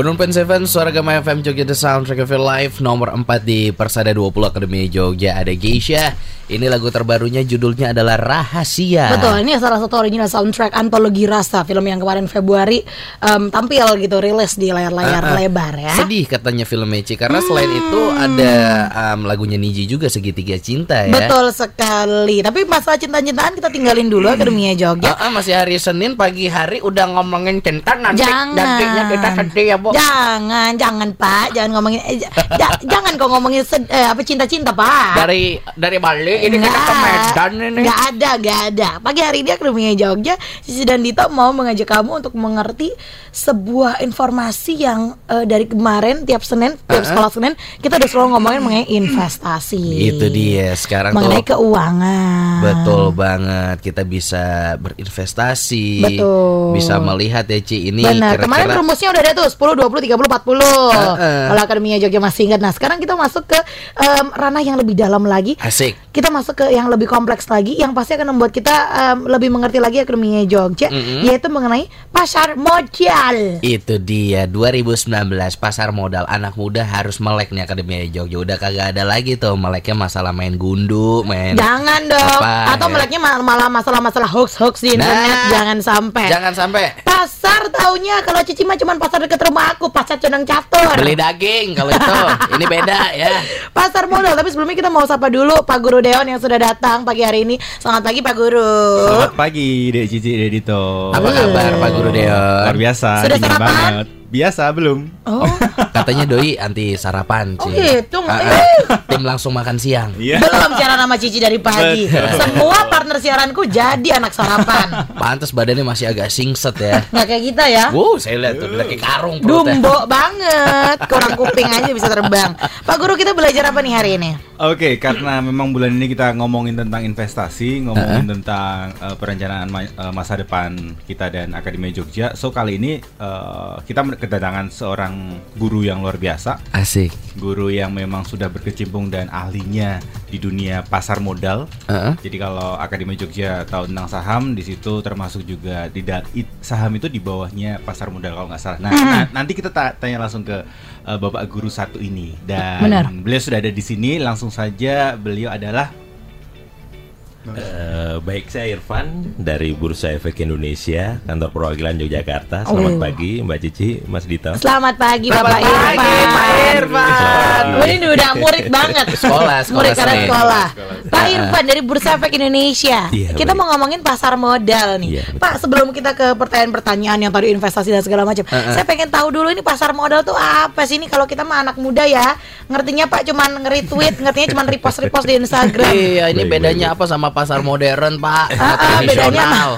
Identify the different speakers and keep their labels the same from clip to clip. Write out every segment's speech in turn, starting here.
Speaker 1: Pen Seven, Suara Gama FM Jogja The Soundtrack of Your Life Nomor 4 di Persada 20 Akademi Jogja Ada Geisha Ini lagu terbarunya judulnya adalah Rahasia
Speaker 2: Betul, ini salah satu original soundtrack antologi rasa film yang kemarin Februari um, tampil gitu rilis di layar-layar
Speaker 1: Ah, ah.
Speaker 2: lebar ya.
Speaker 1: Sedih katanya film Meci Karena selain itu ada um, lagunya Niji juga Segitiga Cinta ya
Speaker 2: Betul sekali. Tapi masalah cinta-cintaan kita tinggalin dulu Akademia Jogja.
Speaker 1: Ah, ah, masih hari Senin pagi hari udah ngomongin cinta nanti
Speaker 2: Jangan.
Speaker 1: nantinya kita sedih ya bu
Speaker 2: Jangan, jangan Pak, jangan ngomongin eh, ja- jangan kok ngomongin sed- eh, apa cinta-cinta Pak.
Speaker 1: dari dari Bali ini kita ke Medan ini
Speaker 2: Nggak ada, nggak ada. Pagi hari ini Akademia Jogja, Sisi dan Dito mau mengajak kamu untuk mengerti sebuah informasi yang eh, dari kemarin tiap Senin, tiap sekolah Senin kita udah selalu ngomongin mengenai investasi.
Speaker 1: itu dia sekarang
Speaker 2: mengenai
Speaker 1: tuh
Speaker 2: keuangan.
Speaker 1: Betul banget, kita bisa berinvestasi,
Speaker 2: Betul.
Speaker 1: bisa melihat ya Ci ini
Speaker 2: Benar, kemarin
Speaker 1: kira-kira
Speaker 2: rumusnya udah ada tuh 10, 20, 30, 40
Speaker 1: Heeh.
Speaker 2: Kalau Akademia Jogja masih ingat Nah sekarang kita masuk ke em, ranah yang lebih dalam lagi
Speaker 1: asik.
Speaker 2: Kita masuk ke yang lebih kompleks lagi Yang pasti akan membuat kita em, lebih mengerti lagi Akademia Jogja
Speaker 1: Mm-mm.
Speaker 2: Yaitu mengenai pasar modal
Speaker 1: Itu dia 2019 pasar modal anak muda harus melek nih Akademi Jogja udah kagak ada lagi tuh meleknya masalah main gundu, main
Speaker 2: Jangan dong
Speaker 1: Apa,
Speaker 2: Atau
Speaker 1: ya?
Speaker 2: meleknya mal- malah masalah-masalah hoax-hoax di internet
Speaker 1: Nah.
Speaker 2: Jangan sampai
Speaker 1: Jangan sampai
Speaker 2: Pasar taunya kalau Cici mah cuma pasar dekat rumah aku Pasar Condong Catur
Speaker 1: beli daging kalau itu. ini beda ya.
Speaker 2: Pasar modal, tapi sebelumnya kita mau sapa dulu Pak Guru Deon yang sudah datang pagi hari ini. Selamat pagi Pak Guru.
Speaker 3: Selamat pagi, Dek Cici, Dek Dito.
Speaker 1: Apa kabar Pak Guru Deon?
Speaker 3: Luar biasa,
Speaker 2: Sudah sarapan?
Speaker 3: banget. Biasa belum?
Speaker 2: Oh,
Speaker 1: Katanya doi anti sarapan
Speaker 2: Oh,
Speaker 1: Ci.
Speaker 2: gitu.
Speaker 1: Ah, ah. Tim langsung makan siang.
Speaker 3: Iya.
Speaker 2: belum siaran sama Cici dari pagi.
Speaker 3: Betul.
Speaker 2: Semua partner siaranku jadi anak sarapan.
Speaker 1: Pantes badannya masih agak singset ya.
Speaker 2: Nggak kayak kita ya.
Speaker 1: Wow, saya lihat tuh kayak karung perutnya.
Speaker 2: Dumbo banget, kurang kuping aja bisa terbang. Pak Guru kita belajar apa nih hari ini?
Speaker 3: Oke, karena memang bulan ini kita ngomongin tentang investasi, ngomongin tentang eh, perencanaan ma- eh, masa depan kita dan Akademi Jogja. So kali ini eh, kita kedatangan seorang guru yang luar biasa,
Speaker 1: Asik.
Speaker 3: guru yang memang sudah berkecimpung dan ahlinya di dunia pasar modal.
Speaker 1: Heeh.
Speaker 3: Jadi kalau Akademi Jogja tahu tentang saham, di situ termasuk juga it- saham itu di bawahnya pasar modal kalau nggak salah. Nah, na- nanti kita ta- tanya langsung ke uh, Bapak Guru satu ini dan
Speaker 2: Benar.
Speaker 3: beliau sudah ada di sini. Langsung saja beliau adalah
Speaker 4: Eh, baik saya Irfan dari Bursa Efek Indonesia kantor perwakilan Yogyakarta. Selamat
Speaker 2: Oh.
Speaker 4: pagi Mbak Cici, Mas Dito.
Speaker 2: Selamat pagi
Speaker 1: Selamat
Speaker 2: Bapak
Speaker 1: pagi,
Speaker 2: Irfan.
Speaker 1: Pak Irfan.
Speaker 2: Ini udah murid banget.
Speaker 1: Sekolah, sekolah
Speaker 2: murid karena sekolah. Pak Irfan dari Bursa Efek Indonesia.
Speaker 4: Iya,
Speaker 2: kita
Speaker 4: baik.
Speaker 2: mau ngomongin pasar modal nih.
Speaker 4: Iya, betul.
Speaker 2: Pak, sebelum kita ke pertanyaan-pertanyaan yang tadi investasi dan segala macam, saya pengen tahu dulu ini pasar modal tuh apa sih ini kalau kita mah anak muda ya. Ngertinya Pak cuman nge-retweet, ngertinya cuman repost-repost di Instagram.
Speaker 1: Iya, ini
Speaker 4: Baik,
Speaker 1: bedanya
Speaker 4: baik,
Speaker 1: apa sama pasar modern, Pak?
Speaker 2: Ah, ah, bedanya
Speaker 1: Tradisional.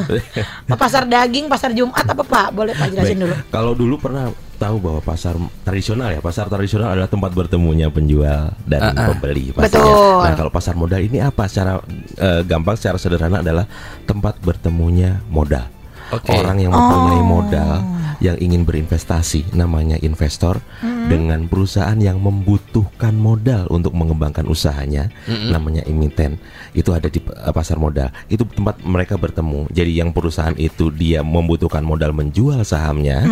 Speaker 2: Apa pasar daging, pasar Jumat apa Pak? Boleh Pak jelasin
Speaker 4: Baik.
Speaker 2: dulu.
Speaker 4: Kalau dulu pernah tahu bahwa pasar tradisional ya, pasar tradisional adalah tempat bertemunya penjual dan
Speaker 1: Ah, ah.
Speaker 4: pembeli pastinya.
Speaker 2: Betul.
Speaker 4: Nah, kalau pasar modal ini apa? Secara eh, gampang, secara sederhana adalah tempat bertemunya modal.
Speaker 1: Oke.
Speaker 4: Orang yang mempunyai modal yang ingin berinvestasi namanya investor dengan perusahaan yang membutuhkan modal untuk mengembangkan usahanya namanya emiten. Itu ada di eh, pasar modal. Itu tempat mereka bertemu. Jadi yang perusahaan itu dia membutuhkan modal menjual sahamnya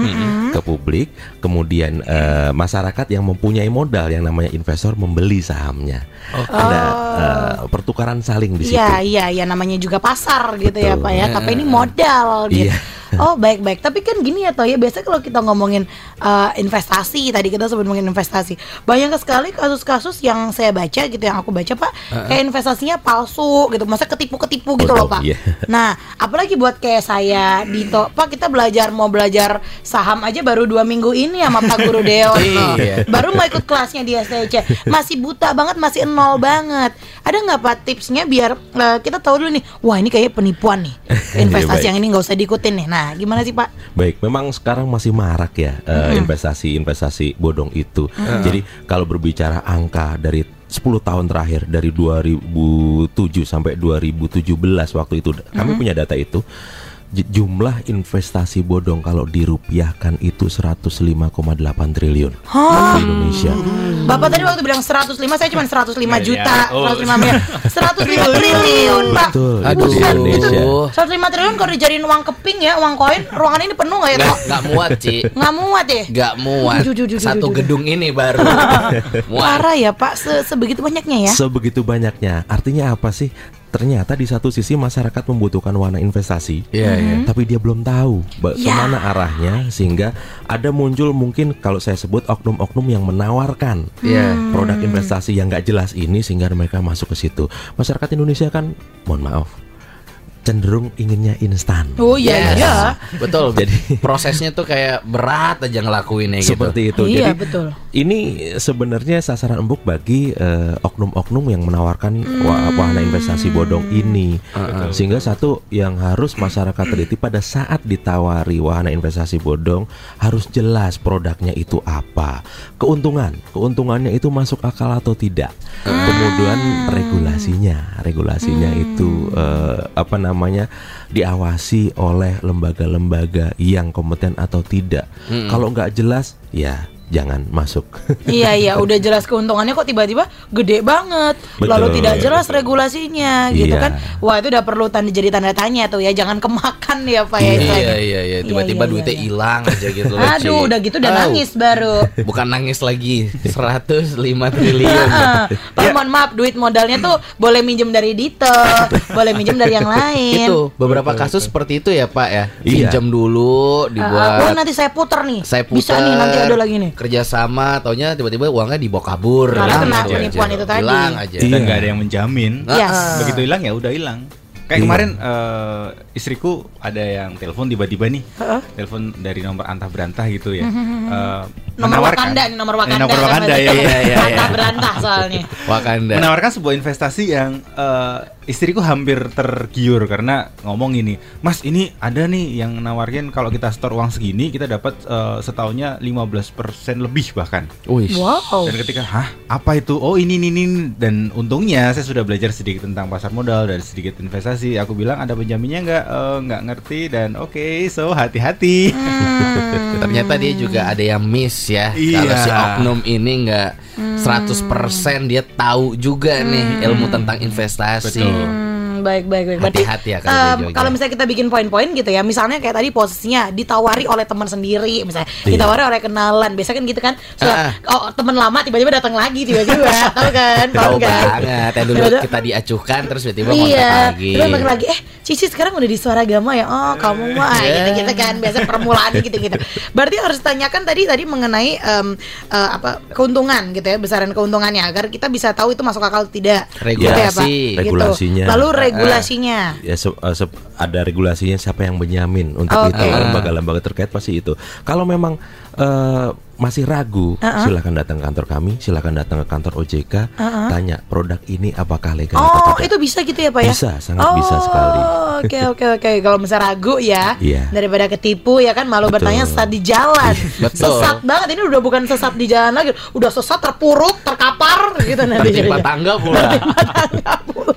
Speaker 4: ke publik, kemudian eh, masyarakat yang mempunyai modal yang namanya investor membeli sahamnya. Ada eh, pertukaran saling di situ.
Speaker 2: Iya, iya, ya namanya juga pasar gitu ya
Speaker 4: Betul.
Speaker 2: Pak ya. Tapi ini modal gitu.
Speaker 4: Iya.
Speaker 2: Oh baik-baik, tapi kan gini ya toh ya biasanya kalau kita ngomongin uh, investasi tadi kita sebut ngomongin investasi banyak sekali kasus-kasus yang saya baca gitu yang aku baca pak kayak investasinya palsu gitu, masa ketipu-ketipu gitu loh
Speaker 4: Betul,
Speaker 2: pak.
Speaker 4: iya.
Speaker 2: Nah apalagi buat kayak saya Dito, pak kita belajar mau belajar saham aja baru dua minggu ini sama Pak Guru loh.
Speaker 1: Iya.
Speaker 2: baru mau ikut kelasnya di STC, masih buta banget, masih nol banget. Ada nggak pak tipsnya biar uh, kita tahu dulu nih, wah ini kayak penipuan nih investasi
Speaker 4: Iya, baik.
Speaker 2: yang ini nggak usah diikutin nih. Nah gimana sih pak?
Speaker 4: Baik, memang sekarang masih marak ya eh, investasi-investasi bodong itu. Jadi kalau berbicara angka dari 10 tahun terakhir dari 2007 sampai 2017 waktu itu kami punya data itu jumlah investasi bodong kalau dirupiahkan itu 105,8 triliun
Speaker 2: Hah?
Speaker 4: di Indonesia.
Speaker 2: Bapak tadi waktu bilang 105, saya cuma 105
Speaker 3: Miliar.
Speaker 2: juta,
Speaker 3: Oh.
Speaker 2: 105 miliar. 105 triliun, Pak.
Speaker 4: Betul, itu
Speaker 1: Aduh.
Speaker 4: di Indonesia.
Speaker 2: 105 triliun kalau dijadiin uang keping ya, uang koin, ruangan ini penuh nggak ya,
Speaker 1: Nggak, nggak muat, Ci.
Speaker 2: Nggak muat ya?
Speaker 1: Nggak muat.
Speaker 2: Ju, ju, ju, ju,
Speaker 1: Satu
Speaker 2: ju, ju.
Speaker 1: gedung ini baru. muat.
Speaker 2: Parah ya, Pak. Se- sebegitu banyaknya ya.
Speaker 4: Sebegitu banyaknya. Artinya apa sih? Ternyata di satu sisi masyarakat membutuhkan warna investasi.
Speaker 1: Iya, iya.
Speaker 4: Tapi dia belum tahu ba-
Speaker 2: Ya.
Speaker 4: ke mana arahnya sehingga ada muncul mungkin kalau saya sebut oknum-oknum yang menawarkan
Speaker 1: Iya.
Speaker 4: produk investasi yang nggak jelas ini sehingga mereka masuk ke situ. Masyarakat Indonesia kan, mohon maaf, cenderung inginnya instan.
Speaker 2: Oh iya,
Speaker 1: Yes.
Speaker 2: iya.
Speaker 1: Betul.
Speaker 4: Jadi-
Speaker 1: prosesnya tuh kayak berat aja ngelakuinnya gitu.
Speaker 4: Seperti itu.
Speaker 2: Iya,
Speaker 4: Jadi
Speaker 2: betul.
Speaker 4: ini sebenarnya sasaran empuk bagi eh, oknum-oknum yang menawarkan wa- wahana investasi bodong ini. Sehingga satu yang harus masyarakat teliti pada saat ditawari wahana investasi bodong harus jelas produknya itu apa, keuntungan, keuntungannya itu masuk akal atau tidak. Kemudian regulasinya, regulasinya itu eh, apa namanya diawasi oleh lembaga-lembaga yang kompeten atau tidak. Kalau nggak jelas, ya jangan masuk.
Speaker 2: iya iya udah jelas keuntungannya kok tiba-tiba gede banget
Speaker 4: Betul.
Speaker 2: lalu tidak jelas regulasinya gitu
Speaker 4: Iya.
Speaker 2: kan wah itu udah perlu tanda jadi tanda tanya tuh ya jangan kemakan ya pak ya
Speaker 1: Iya,
Speaker 2: istilahnya.
Speaker 1: iya, iya. Tiba-tiba
Speaker 2: iya,
Speaker 1: duitnya
Speaker 2: iya.
Speaker 1: hilang aja gitu loh,
Speaker 2: aduh udah gitu udah
Speaker 1: Au.
Speaker 2: nangis baru
Speaker 1: Bukan nangis lagi 105 triliun
Speaker 2: Ah, Pak mohon maaf duit modalnya tuh boleh minjem dari Dito boleh minjem dari yang lain
Speaker 1: Itu beberapa kasus seperti itu ya Pak ya
Speaker 4: Iya.
Speaker 1: Pinjam dulu
Speaker 2: Ah,
Speaker 1: dibuat
Speaker 2: oh nanti saya puter nih
Speaker 1: saya putar
Speaker 2: bisa nih nanti ada lagi nih
Speaker 1: kerjasama taunya tiba-tiba uangnya dibawa kabur
Speaker 2: Karena
Speaker 1: hilang
Speaker 2: kena
Speaker 1: aja.
Speaker 2: penipuan itu tadi.
Speaker 1: hilang aja
Speaker 3: Dan
Speaker 4: Iya.
Speaker 3: nggak ada yang menjamin.
Speaker 2: Yes.
Speaker 3: Begitu hilang ya udah hilang. Kayak
Speaker 4: Iya.
Speaker 3: kemarin eh, istriku ada yang telepon tiba-tiba nih,
Speaker 2: Heeh.
Speaker 3: telepon dari nomor antah berantah gitu ya. Eh,
Speaker 2: nomor
Speaker 3: menawarkan-
Speaker 2: Wakanda nih nomor
Speaker 3: Eh,
Speaker 2: Wakanda
Speaker 3: nomor Wakanda ya.
Speaker 1: iya, iya,
Speaker 2: Kata
Speaker 1: iya.
Speaker 2: berantah soalnya
Speaker 1: Wakanda
Speaker 3: menawarkan sebuah investasi yang eh, istriku hampir tergiur karena ngomong ini, Mas ini ada nih yang nawarin kalau kita store uang segini kita dapat eh, setahunnya 15% lebih bahkan.
Speaker 1: Wih
Speaker 2: wow
Speaker 3: Dan ketika, hah apa itu? Oh ini ini ini dan untungnya saya sudah belajar sedikit tentang pasar modal dan sedikit investasi. Aku bilang ada penjaminnya nggak? Eh, nggak ngerti dan oke, so hati-hati.
Speaker 2: Hmm.
Speaker 1: Ternyata dia juga ada yang miss ya
Speaker 3: Iya.
Speaker 1: Kalau si oknum ini nggak 100% dia tahu juga nih ilmu tentang investasi
Speaker 3: Betul.
Speaker 2: Hmm, baik baik baik. Berarti
Speaker 1: Hati-hati ya kalau Jogja.
Speaker 2: kalau misalnya kita bikin poin-poin gitu ya, misalnya kayak tadi posisinya ditawari oleh teman sendiri, misalnya
Speaker 4: Iya.
Speaker 2: ditawari oleh kenalan, biasa kan gitu kan, suka,
Speaker 1: Ah.
Speaker 2: oh teman lama tiba-tiba datang lagi tiba-tiba, tahu kan?
Speaker 1: Tahu
Speaker 2: kan?
Speaker 1: banget yang dulu kita diacuhkan terus tiba-tiba
Speaker 2: Iya,
Speaker 1: lagi
Speaker 2: terus lagi. Eh, Cici sekarang udah di suara agama ya. Oh, kamu mah
Speaker 1: Iya.
Speaker 2: gitu-gitu kan. Biasa permulaan gitu-gitu. Berarti harus tanyakan tadi tadi mengenai em, eh, apa keuntungan gitu ya, besaran keuntungannya agar kita bisa tahu itu masuk akal atau tidak. Gitu ya, Pak?
Speaker 1: Regulasi.
Speaker 2: Gitu.
Speaker 4: Regulasinya.
Speaker 2: Lalu regulasinya.
Speaker 4: ya se- eh, se- ada regulasinya siapa yang menjamin untuk
Speaker 2: Oke.
Speaker 4: itu lembaga-lembaga terkait pasti itu kalau memang eh, masih ragu
Speaker 2: Uh-uh.
Speaker 4: silakan datang ke kantor kami silakan datang ke kantor OJK
Speaker 2: Uh-uh.
Speaker 4: tanya produk ini apakah legal
Speaker 2: Oh,
Speaker 4: atau tidak
Speaker 2: itu bisa gitu ya, Pak ya?
Speaker 4: Bisa, sangat bisa sekali.
Speaker 2: Oke, oke, oke. Kalau misalnya ragu ya,
Speaker 4: Iya.
Speaker 2: daripada ketipu ya kan malu
Speaker 4: Betul.
Speaker 2: bertanya sesat di jalan.
Speaker 1: Betul.
Speaker 2: Sesat banget ini udah bukan sesat di jalan lagi, udah sesat terpuruk, terkapar gitu nanti.
Speaker 1: Tertimpa tangga pula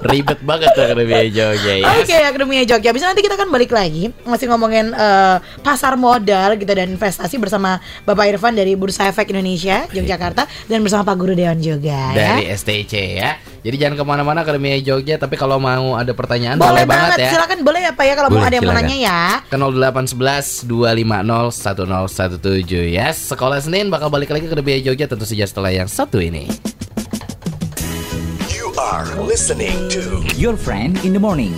Speaker 1: Ribet banget tuh Akademi Jogja ya
Speaker 2: Oke, Akademi Jogja. Bisa nanti kita akan balik lagi masih ngomongin eh, pasar modal gitu dan investasi bersama Bapak Irfan dari Bursa Efek Indonesia Yogyakarta dan bersama Pak Guru Dewan juga
Speaker 1: Dari
Speaker 2: ya.
Speaker 1: STC ya Jadi jangan ke mana-mana Akademi Jogja Tapi kalau mau ada pertanyaan
Speaker 2: Boleh
Speaker 1: boleh, banget
Speaker 2: banget,
Speaker 1: ya
Speaker 2: silakan boleh ya Pak ya kalau mau
Speaker 4: Boleh,
Speaker 2: ada yang mau
Speaker 4: silakan.
Speaker 2: nanya ya.
Speaker 1: Ke 0811 250 1017 ya Sekolah Senin bakal balik lagi ke Akademi Jogja Tentu saja setelah yang satu ini
Speaker 5: You are listening to
Speaker 6: Your friend in the morning.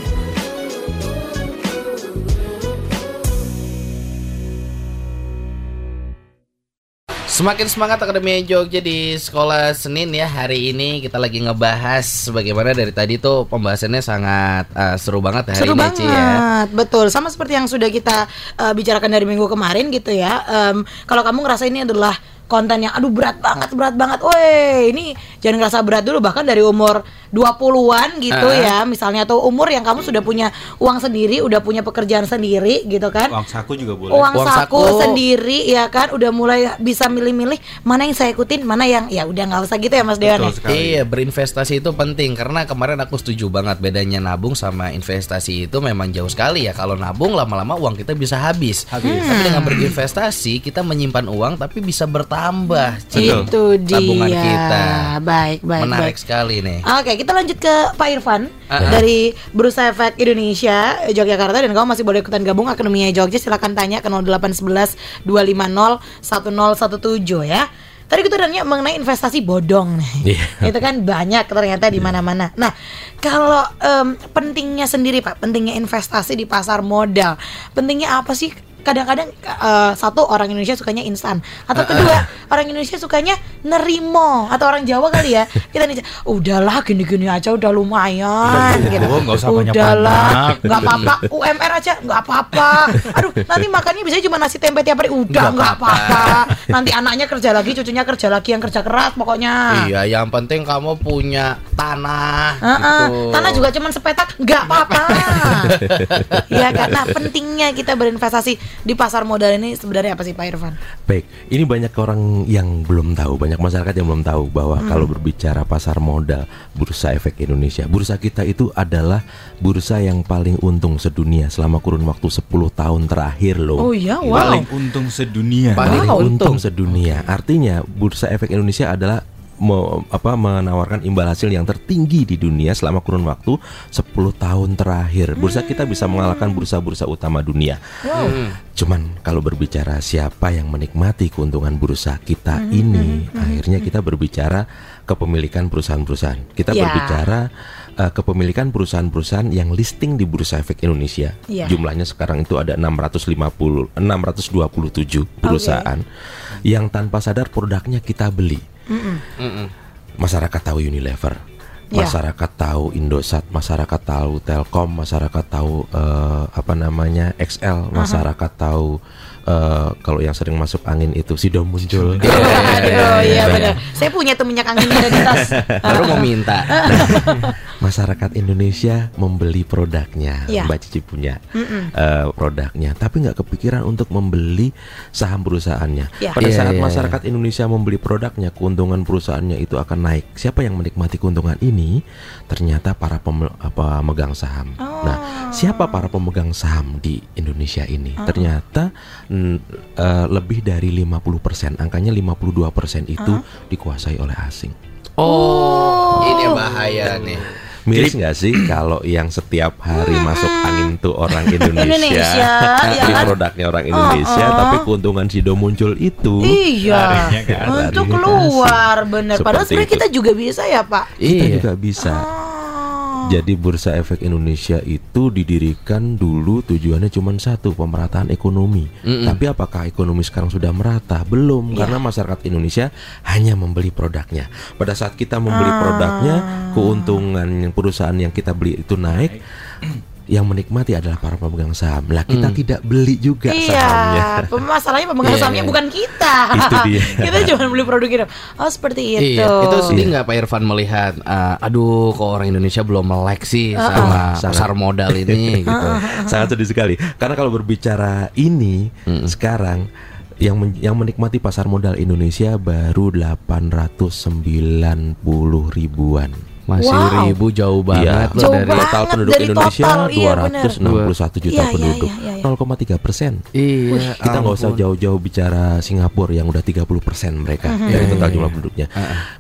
Speaker 1: Semakin semangat Akademi Jogja di Sekolah Senin ya Hari ini kita lagi ngebahas Bagaimana dari tadi tuh pembahasannya sangat eh, seru banget hari
Speaker 2: Seru
Speaker 1: ini
Speaker 2: banget,
Speaker 1: Ci ya
Speaker 2: betul. Sama seperti yang sudah kita uh, bicarakan dari minggu kemarin gitu ya. Em, kalau kamu ngerasa ini adalah konten yang aduh berat banget, berat banget. Woi, ini jangan ngerasa berat dulu bahkan dari umur 20-an gitu
Speaker 1: Ah.
Speaker 2: ya, misalnya atau umur yang kamu sudah punya uang sendiri, udah punya pekerjaan sendiri gitu kan.
Speaker 3: Uang saku juga boleh.
Speaker 2: Uang,
Speaker 1: Uang
Speaker 2: saku,
Speaker 1: saku.
Speaker 2: sendiri ya kan udah mulai bisa milih-milih mana yang saya ikutin, mana yang ya udah nggak usah gitu ya Mas Dewan. Ya?
Speaker 1: Iya, berinvestasi itu penting karena kemarin aku setuju banget bedanya nabung sama investasi itu memang jauh sekali ya. Kalau nabung lama-lama uang kita bisa habis.
Speaker 3: Habis.
Speaker 1: Tapi dengan berinvestasi kita menyimpan uang tapi bisa bertambah.
Speaker 2: Itu dia.
Speaker 1: Tabungan kita.
Speaker 2: Baik, baik,
Speaker 1: Menarik
Speaker 2: baik.
Speaker 1: sekali nih.
Speaker 2: Oke, kita lanjut ke Pak Irfan
Speaker 1: Uh-uh.
Speaker 2: dari Bursa Efek Indonesia Yogyakarta dan kamu masih boleh ikutan gabung Akademinya Jogja silakan tanya ke 0811 250 1017 ya. Tadi kita udah nanya mengenai investasi bodong nih.
Speaker 4: Iya.
Speaker 2: Itu kan banyak ternyata di mana-mana. Nah, kalau em, pentingnya sendiri Pak, pentingnya investasi di pasar modal. Pentingnya apa sih? Kadang-kadang eh, satu orang Indonesia sukanya instan. Atau kedua orang Indonesia sukanya nerimo. Atau orang Jawa kali ya. Kita nih udahlah gini-gini aja udah lumayan gitu.
Speaker 3: nggak usah
Speaker 2: udahlah nggak apa-apa UMR aja nggak apa-apa. Aduh nanti makannya bisa cuma nasi tempe tiap hari. Udah
Speaker 1: Nggak apa-apa.
Speaker 2: nanti anaknya kerja lagi cucunya kerja lagi yang kerja keras pokoknya.
Speaker 1: Iya, yang penting kamu punya tanah
Speaker 2: Heeh,
Speaker 1: gitu.
Speaker 2: tanah juga cuman sepetak nggak apa-apa. Ya karena pentingnya kita berinvestasi di pasar modal ini sebenarnya apa sih Pak Irfan
Speaker 4: Baik, ini banyak orang yang belum tahu, banyak masyarakat yang belum tahu bahwa
Speaker 2: Hmm.
Speaker 4: kalau berbicara pasar modal Bursa Efek Indonesia, bursa kita itu adalah bursa yang paling untung sedunia selama kurun waktu 10 tahun terakhir loh.
Speaker 2: oh iya wow
Speaker 3: Paling untung sedunia.
Speaker 1: Paling
Speaker 4: paling
Speaker 1: untung.
Speaker 4: untung sedunia. Artinya Bursa Efek Indonesia adalah me- apa menawarkan imbal hasil yang tertinggi di dunia selama kurun waktu 10 tahun terakhir. Bursa kita bisa mengalahkan bursa-bursa utama dunia.
Speaker 1: Hmm.
Speaker 4: Cuman kalau berbicara siapa yang menikmati keuntungan bursa kita ini, akhirnya kita berbicara kepemilikan perusahaan-perusahaan. Kita
Speaker 2: Ya.
Speaker 4: berbicara uh, kepemilikan perusahaan-perusahaan yang listing di Bursa Efek Indonesia.
Speaker 2: Ya.
Speaker 4: Jumlahnya sekarang itu ada 650 627 perusahaan yang tanpa sadar produknya kita beli.
Speaker 1: Mm-mm.
Speaker 4: Masyarakat tahu Unilever.
Speaker 2: Ya.
Speaker 4: Masyarakat tahu Indosat, masyarakat tahu Telkom, masyarakat tahu eh, apa namanya XL, masyarakat tahu eh, kalau yang sering masuk angin itu Sido muncul.
Speaker 2: Aduh, iya benar. Saya punya tuh minyak ada di tas.
Speaker 1: Baru mau minta.
Speaker 4: masyarakat Indonesia membeli produknya,
Speaker 2: Iya.
Speaker 4: Mbak Cici punya eh, produknya, tapi nggak kepikiran untuk membeli saham perusahaannya.
Speaker 2: Iya.
Speaker 4: Pada
Speaker 1: Iya,
Speaker 4: saat masyarakat Indonesia membeli produknya, keuntungan perusahaannya itu akan naik. Siapa yang menikmati keuntungan ini? Ternyata para pemegang saham.
Speaker 2: Oh.
Speaker 4: Nah, siapa para pemegang saham di Indonesia ini?
Speaker 2: Oh.
Speaker 4: Ternyata eh, lebih dari 50%, angkanya 52% itu dikuasai oleh asing.
Speaker 1: Oh, ini bahaya nih.
Speaker 4: Miris nggak sih kalau yang setiap hari masuk angin tuh orang Indonesia,
Speaker 2: Indonesia, ya kan?
Speaker 4: produknya orang Indonesia,
Speaker 2: Oh, oh.
Speaker 4: tapi keuntungan Sido muncul itu
Speaker 2: Iya,
Speaker 3: atas.
Speaker 2: untuk keluar bener. Padahal
Speaker 4: Seperti
Speaker 2: sebenarnya
Speaker 4: itu.
Speaker 2: kita juga bisa ya Pak.
Speaker 4: kita
Speaker 1: Iya.
Speaker 4: juga bisa.
Speaker 2: Oh.
Speaker 4: Jadi Bursa Efek Indonesia itu didirikan dulu tujuannya cuma satu pemerataan ekonomi. Tapi apakah ekonomi sekarang sudah merata? Belum,
Speaker 2: Iya.
Speaker 4: karena masyarakat Indonesia hanya membeli produknya. Pada saat kita membeli
Speaker 2: Ah.
Speaker 4: produknya, keuntungan yang perusahaan yang kita beli itu naik. Yang menikmati adalah para pemegang saham. Lah kita tidak beli juga sahamnya.
Speaker 2: Iya, masalahnya pemegang
Speaker 1: Iya,
Speaker 2: sahamnya
Speaker 1: iya.
Speaker 2: bukan kita.
Speaker 4: Itu dia.
Speaker 2: kita cuma beli produk itu. Oh seperti itu.
Speaker 1: Iya, itu sedih nggak Pak Irfan melihat, eh, aduh, kok orang Indonesia belum melek sih sama
Speaker 4: Sangat.
Speaker 1: pasar modal ini gitu.
Speaker 4: Sangat sedih sekali. Karena kalau berbicara ini sekarang yang men- yang menikmati pasar modal Indonesia baru 890 ribuan.
Speaker 1: Masih
Speaker 2: Wow.
Speaker 1: ribu jauh
Speaker 4: Iya,
Speaker 1: banget loh
Speaker 2: Jauh
Speaker 1: dari
Speaker 2: banget.
Speaker 4: total penduduk
Speaker 2: dari
Speaker 4: Indonesia
Speaker 2: total, iya, benar.
Speaker 4: 261 juta
Speaker 2: Iya, iya,
Speaker 4: penduduk,
Speaker 2: iya, iya, iya.
Speaker 4: 0,3 persen.
Speaker 1: Iya,
Speaker 4: Kita nggak usah jauh-jauh bicara Singapura yang udah 30 persen mereka dari total jumlah penduduknya.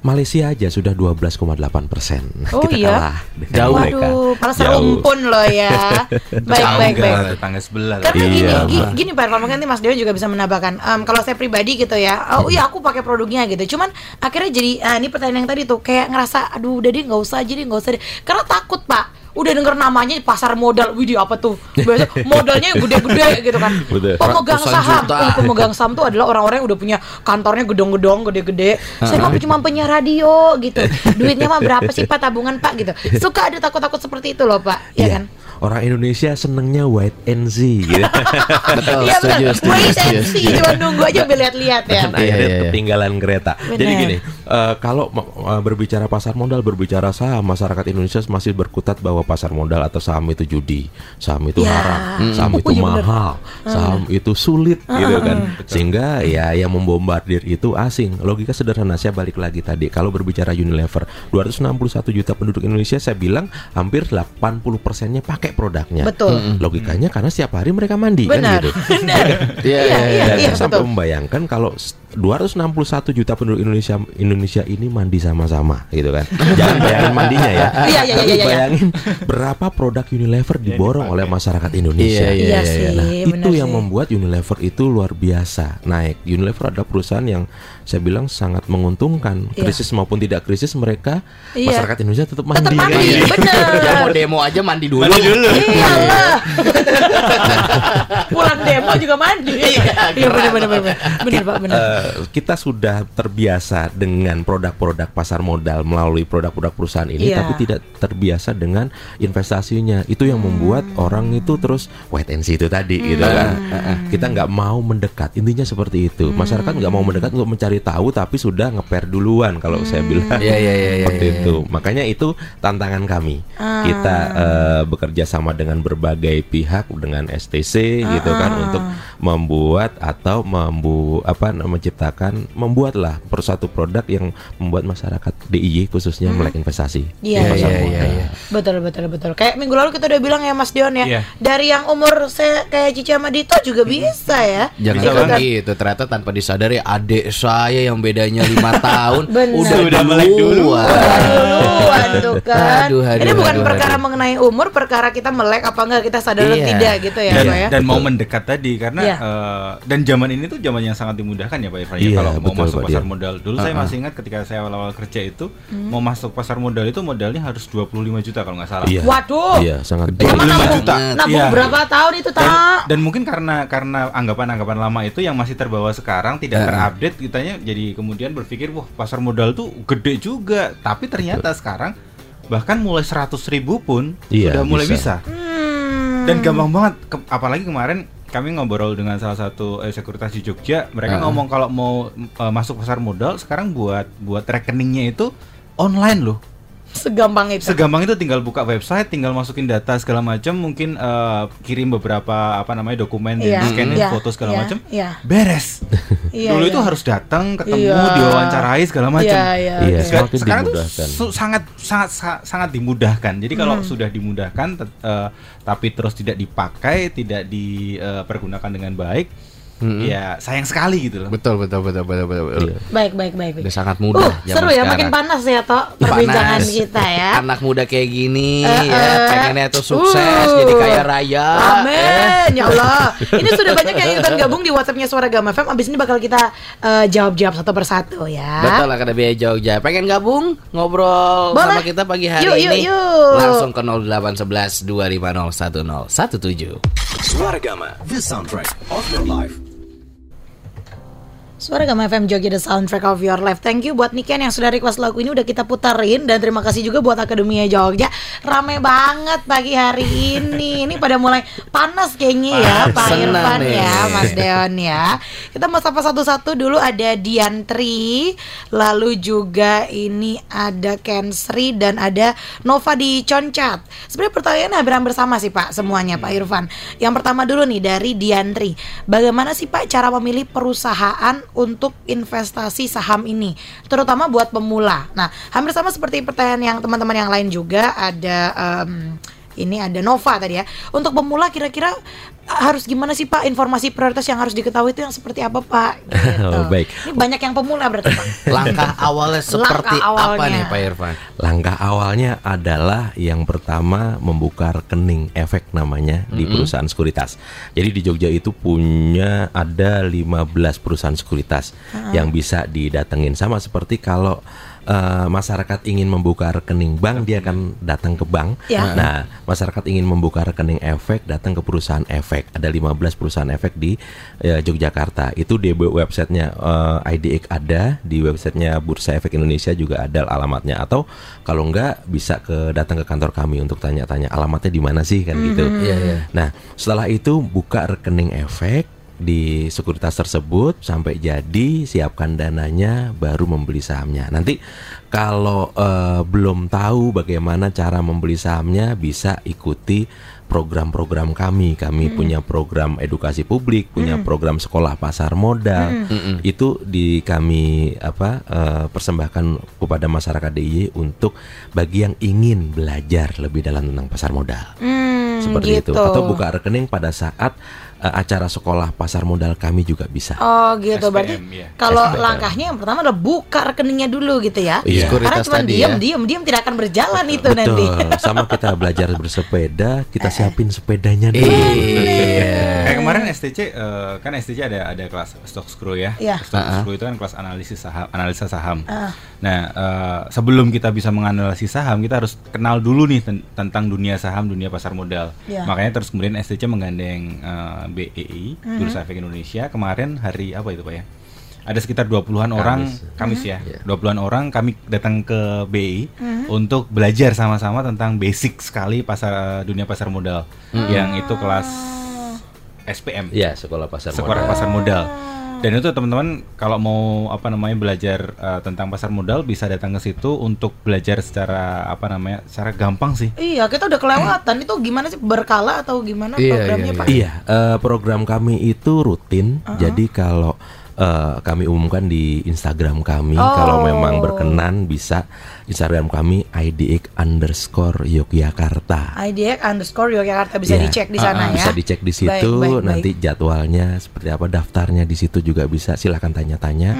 Speaker 4: Malaysia aja sudah 12,8 persen.
Speaker 2: Oh,
Speaker 4: Kita
Speaker 2: iya?
Speaker 4: kalah
Speaker 1: Jauh.
Speaker 4: mereka.
Speaker 2: Waduh, malah
Speaker 4: Jauh.
Speaker 2: serumpun loh ya. baik, baik,
Speaker 3: Tetangga,
Speaker 2: baik.
Speaker 3: tetangga sebelah.
Speaker 2: Karena
Speaker 4: Iya,
Speaker 2: gini, gini Pak Irfan, mungkin nanti Mas Dewan juga bisa menambahkan. Em, kalau saya pribadi gitu ya, oh iya aku pakai produknya gitu. Cuman akhirnya jadi, ah, ini pertanyaan yang tadi tuh kayak ngerasa, aduh udah deh nggak usah aja deh nggak usah deh. Karena takut Pak. Udah denger namanya pasar modal, widih apa tuh? Biasa modalnya yang gede-gede gitu kan.
Speaker 4: Betul.
Speaker 2: Pemegang saham. Oh, pemegang saham tuh adalah orang-orang yang udah punya kantornya gedong-gedong, gede-gede. Saya mah cuma punya radio gitu. Duitnya mah berapa sih Pak tabungan Pak gitu. Suka ada takut-takut seperti itu loh Pak, ya
Speaker 4: Iya.
Speaker 2: kan?
Speaker 4: Orang Indonesia senengnya wait and see gitu.
Speaker 1: Betul,
Speaker 2: Iya
Speaker 1: setuju, setuju,
Speaker 2: Wait
Speaker 1: setuju,
Speaker 2: and see, cuma nunggu aja lihat-lihat ya.
Speaker 4: Dan akhirnya
Speaker 1: iya, iya.
Speaker 4: ketinggalan kereta.
Speaker 2: Benar.
Speaker 4: Jadi gini, eh, kalau eh, berbicara pasar modal, berbicara saham, masyarakat Indonesia masih berkutat bahwa pasar modal atau saham itu judi, saham itu
Speaker 2: Ya.
Speaker 4: haram, saham
Speaker 2: Hmm.
Speaker 4: itu
Speaker 2: Oh, iya benar.
Speaker 4: mahal, saham itu sulit, gitu kan. Sehingga ya yang membombardir itu asing. Logika sederhana saya balik lagi tadi. Kalau berbicara Unilever, 261 juta penduduk Indonesia, saya bilang hampir 80 persennya pakai produknya.
Speaker 2: Betul.
Speaker 4: Logikanya karena setiap hari mereka mandi
Speaker 2: Benar.
Speaker 4: kan gitu.
Speaker 2: Benar.
Speaker 1: Iya, iya, iya.
Speaker 4: Dan
Speaker 2: iya,
Speaker 4: saya sampai
Speaker 2: betul.
Speaker 4: membayangkan kalau 261 juta penduduk Indonesia Indonesia ini mandi sama-sama gitu kan. Jangan bayangin mandinya ya.
Speaker 2: Iya, iya, iya, iya, iya.
Speaker 4: bayangin berapa produk Unilever diborong oleh masyarakat Indonesia.
Speaker 1: Iya, iya,
Speaker 2: Iya
Speaker 1: iya.
Speaker 2: sih,
Speaker 4: Nah,
Speaker 2: benar
Speaker 4: itu yang
Speaker 2: sih.
Speaker 4: membuat Unilever itu luar biasa naik. Unilever adalah perusahaan yang saya bilang sangat menguntungkan.
Speaker 2: Iya.
Speaker 4: Krisis maupun tidak krisis mereka
Speaker 2: Iya.
Speaker 4: masyarakat Indonesia tetap mandi.
Speaker 2: Tetap mandi.
Speaker 1: Ya mau demo aja mandi dulu.
Speaker 2: Iyalah. Demo juga mandi. Iya, benar benar benar. Benar Pak, benar.
Speaker 4: Eh, kita sudah terbiasa dengan produk-produk pasar modal melalui produk-produk perusahaan ini,
Speaker 2: Iya.
Speaker 4: tapi tidak terbiasa dengan investasinya. Itu yang membuat
Speaker 2: Hmm.
Speaker 4: orang itu terus wait and see itu tadi, gitu kan. Kita nggak mau mendekat. Intinya seperti itu.
Speaker 2: Hmm.
Speaker 4: Masyarakat nggak mau mendekat untuk mencari tahu, tapi sudah ngeper duluan. Kalau saya
Speaker 2: Hmm.
Speaker 4: bilang,
Speaker 1: Iya, iya, iya, iya,
Speaker 4: seperti
Speaker 1: iya.
Speaker 4: itu. Makanya itu tantangan kami.
Speaker 2: Ah.
Speaker 4: Kita eh, bekerja sama dengan berbagai pihak, dengan STC, gitu kan,
Speaker 2: Ah.
Speaker 4: untuk membuat atau membu apa menciptakan membuatlah per suatu produk yang membuat masyarakat DIY khususnya melek investasi
Speaker 2: Iya,
Speaker 1: iya,
Speaker 4: modal.
Speaker 1: iya, iya.
Speaker 2: Betul betul betul. Kayak minggu lalu kita udah bilang ya Mas Dion ya.
Speaker 3: Iya.
Speaker 2: Dari yang umur saya kayak Cici sama Dito juga bisa ya.
Speaker 1: Jangan
Speaker 3: Bisa
Speaker 1: kan
Speaker 2: Ikutan.
Speaker 1: gitu, ternyata tanpa disadari adik saya yang bedanya lima tahun
Speaker 2: Benar.
Speaker 1: udah
Speaker 3: Udah melek duluan.
Speaker 2: Duluan tuh kan.
Speaker 1: Aduh, aduh,
Speaker 2: Ini bukan
Speaker 1: aduh,
Speaker 2: perkara
Speaker 1: aduh.
Speaker 2: mengenai umur, perkara kita melek apa enggak kita sadar atau
Speaker 1: Iya.
Speaker 2: tidak gitu ya,
Speaker 3: dan,
Speaker 2: Pak ya.
Speaker 3: dan mau mendekat tadi karena
Speaker 2: Iya.
Speaker 3: eh, dan zaman ini tuh zaman yang sangat dimudahkan ya Pak Irfan ya
Speaker 4: Iya,
Speaker 3: kalau mau
Speaker 4: betul,
Speaker 3: masuk
Speaker 4: Pak
Speaker 3: pasar
Speaker 4: Dian.
Speaker 3: modal dulu saya masih ingat ketika saya awal-awal kerja itu
Speaker 2: Hmm.
Speaker 3: mau masuk pasar modal itu modalnya harus 25 juta kalau nggak salah
Speaker 4: Iya.
Speaker 2: Waduh.
Speaker 4: Iya, sangat
Speaker 1: Gede.
Speaker 2: Sama
Speaker 3: 25
Speaker 2: nabung,
Speaker 3: juta.
Speaker 2: nabung
Speaker 3: Iya.
Speaker 2: berapa tahun itu
Speaker 3: dan,
Speaker 2: tak?
Speaker 3: dan mungkin karena karena anggapan-anggapan lama itu yang masih terbawa sekarang tidak
Speaker 1: Heeh.
Speaker 3: terupdate kitanya jadi kemudian berpikir wah pasar modal tuh gede juga tapi ternyata sekarang bahkan mulai 100 ribu pun
Speaker 4: Iya,
Speaker 3: sudah mulai
Speaker 4: bisa.
Speaker 3: bisa,
Speaker 2: Hmm.
Speaker 3: dan gampang banget Ke- apalagi kemarin kami ngobrol dengan salah satu eh, sekuritas di Jogja mereka
Speaker 1: Heeh.
Speaker 3: ngomong kalau mau eh, masuk pasar modal sekarang buat buat rekeningnya itu online loh
Speaker 2: segampang itu.
Speaker 3: Segampang itu tinggal buka website, tinggal masukin data segala macam, mungkin eh, kirim beberapa apa namanya dokumen,
Speaker 2: Iya,
Speaker 3: dan scanin
Speaker 2: iya,
Speaker 3: foto segala
Speaker 2: iya,
Speaker 3: macam,
Speaker 2: iya.
Speaker 3: beres.
Speaker 2: Iya,
Speaker 3: Dulu
Speaker 2: iya.
Speaker 3: itu harus datang, ketemu,
Speaker 2: Iya.
Speaker 3: diwawancarai segala macam.
Speaker 2: Iya, iya.
Speaker 4: Iya,
Speaker 3: Seka-
Speaker 4: semakin
Speaker 3: sekarang tuh sangat sangat sa- sangat dimudahkan. Jadi kalau
Speaker 2: Hmm.
Speaker 3: sudah dimudahkan, eh, tapi terus tidak dipakai, tidak dipergunakan dengan baik,
Speaker 1: Mm-mm.
Speaker 3: ya sayang sekali gitu loh.
Speaker 1: Betul, betul, betul, betul, betul. betul.
Speaker 4: Iya.
Speaker 2: Baik, baik, baik, baik.
Speaker 1: Udah sangat
Speaker 2: Uh,
Speaker 1: mudah. zaman
Speaker 2: seru ya,
Speaker 1: sekarang.
Speaker 2: makin panas ya, Tok, perbincangan
Speaker 1: Panas.
Speaker 2: kita ya.
Speaker 1: Anak muda kayak gini
Speaker 2: Eh,
Speaker 1: ya,
Speaker 2: eh.
Speaker 1: pengennya tuh sukses
Speaker 2: Uh.
Speaker 1: jadi kaya raya. Eh,
Speaker 2: Amin, ya Allah. Ini sudah banyak yang ikutan gabung di WhatsAppnya Suara Gama FM. Abis ini bakal kita eh, jawab-jawab satu persatu ya.
Speaker 1: Betul Akademi Jogja. Pengen gabung ngobrol
Speaker 2: Boleh.
Speaker 1: sama kita pagi hari
Speaker 2: Yuk, yuk,
Speaker 1: ini?
Speaker 2: yuk.
Speaker 1: Langsung ke 0811 250 1017.
Speaker 5: Suara Gama, the soundtrack of your life.
Speaker 2: Suara Gama FM Jogja The Soundtrack of Your Life. Thank you buat Niken yang sudah request lagu ini Udah kita puterin Dan terima kasih juga buat Akademia Jogja. Rame banget pagi hari ini. Ini pada mulai panas kayaknya ya Pak Irfan ya Mas Deon ya. Kita mau sapa satu-satu dulu. Ada Diantri Lalu juga ini ada Kensri Dan ada Nova di Concat. Sebenarnya pertanyaannya hampir-hampir sama sih Pak Semuanya Pak Irfan. Yang pertama dulu nih dari Diantri. Bagaimana sih Pak cara memilih perusahaan untuk investasi saham ini Terutama buat pemula. Nah hampir sama seperti pertanyaan yang teman-teman yang lain juga Ada em, ini ada Nova tadi ya. Untuk pemula kira-kira harus gimana sih Pak informasi prioritas yang harus diketahui itu yang seperti apa Pak gitu.
Speaker 4: Oh, baik.
Speaker 2: Ini banyak yang pemula berarti Pak
Speaker 1: Langkah awalnya seperti
Speaker 2: Langkah
Speaker 1: apa
Speaker 2: awalnya.
Speaker 1: nih Pak Irfan?
Speaker 4: Langkah awalnya adalah yang pertama membuka rekening efek namanya di perusahaan sekuritas. Jadi di Jogja itu punya ada 15 perusahaan sekuritas yang bisa didatengin sama seperti kalau eh, masyarakat ingin membuka rekening bank, dia akan datang ke bank.
Speaker 2: Ya.
Speaker 4: Nah, masyarakat ingin membuka rekening efek, datang ke perusahaan efek. Ada 15 perusahaan efek di eh, Yogyakarta. Itu di websitenya eh, IDX ada, di websitenya Bursa Efek Indonesia juga ada alamatnya. Atau kalau enggak bisa ke datang ke kantor kami untuk tanya-tanya alamatnya di mana sih kan gitu.
Speaker 1: Iya, iya.
Speaker 4: Nah, setelah itu buka rekening efek di sekuritas tersebut sampai jadi siapkan dananya baru membeli sahamnya. Nanti kalau eh, belum tahu bagaimana cara membeli sahamnya bisa ikuti program-program kami. Kami punya program edukasi publik, punya program sekolah pasar modal. Itu di kami apa eh, persembahkan kepada masyarakat DIY untuk bagi yang ingin belajar lebih dalam tentang pasar modal.
Speaker 2: Hmm,
Speaker 4: seperti
Speaker 2: gitu.
Speaker 4: itu atau buka rekening pada saat eh, acara sekolah pasar modal kami juga bisa.
Speaker 2: Oh gitu
Speaker 3: SPM,
Speaker 2: berarti
Speaker 3: ya.
Speaker 2: kalau
Speaker 4: SPM.
Speaker 2: langkahnya yang pertama adalah buka rekeningnya dulu gitu ya.
Speaker 4: Iya.
Speaker 2: Karena cuma diam,
Speaker 1: ya.
Speaker 2: diam, diam tidak akan berjalan itu nanti.
Speaker 4: Betul. Sama kita belajar bersepeda, kita siapin sepedanya dulu.
Speaker 1: Iya.
Speaker 3: Kayak kemarin STC eh, kan STC ada ada kelas stock screw ya.
Speaker 2: Iya.
Speaker 3: Stock screw itu kan kelas analisis saham, analisa saham. Nah, eh, sebelum kita bisa menganalisis saham, kita harus kenal dulu nih ten- tentang dunia saham, dunia pasar modal.
Speaker 2: Iya.
Speaker 3: Makanya terus kemudian STC menggandeng eh, BEI, Bursa Efek Indonesia kemarin hari apa itu, Pak ya? Ada sekitar 20-an orang Kamis ya. 20-an orang kami datang ke BI untuk belajar sama-sama tentang basic sekali pasar dunia pasar modal. Yang itu kelas SPM
Speaker 4: Iya, sekolah pasar
Speaker 3: sekolah
Speaker 4: modal.
Speaker 3: pasar modal. Dan itu teman-teman kalau mau apa namanya belajar uh, tentang pasar modal bisa datang ke situ untuk belajar secara apa namanya secara gampang sih.
Speaker 2: Iya, kita udah kelewatan. Itu gimana sih berkala atau gimana
Speaker 1: Iya,
Speaker 2: programnya,
Speaker 1: iya,
Speaker 2: Pak?
Speaker 4: Iya, eh, program kami itu rutin. Jadi kalau eh, kami umumkan di Instagram kami,
Speaker 2: Oh.
Speaker 4: kalau memang berkenan bisa Instagram kami IDX underscore Yogyakarta.
Speaker 2: IDX underscore Yogyakarta bisa
Speaker 4: Iya.
Speaker 2: dicek di sana ya.
Speaker 4: Bisa dicek di situ.
Speaker 2: Baik, baik, baik.
Speaker 4: nanti jadwalnya seperti apa, daftarnya di situ juga bisa. Silakan tanya-tanya.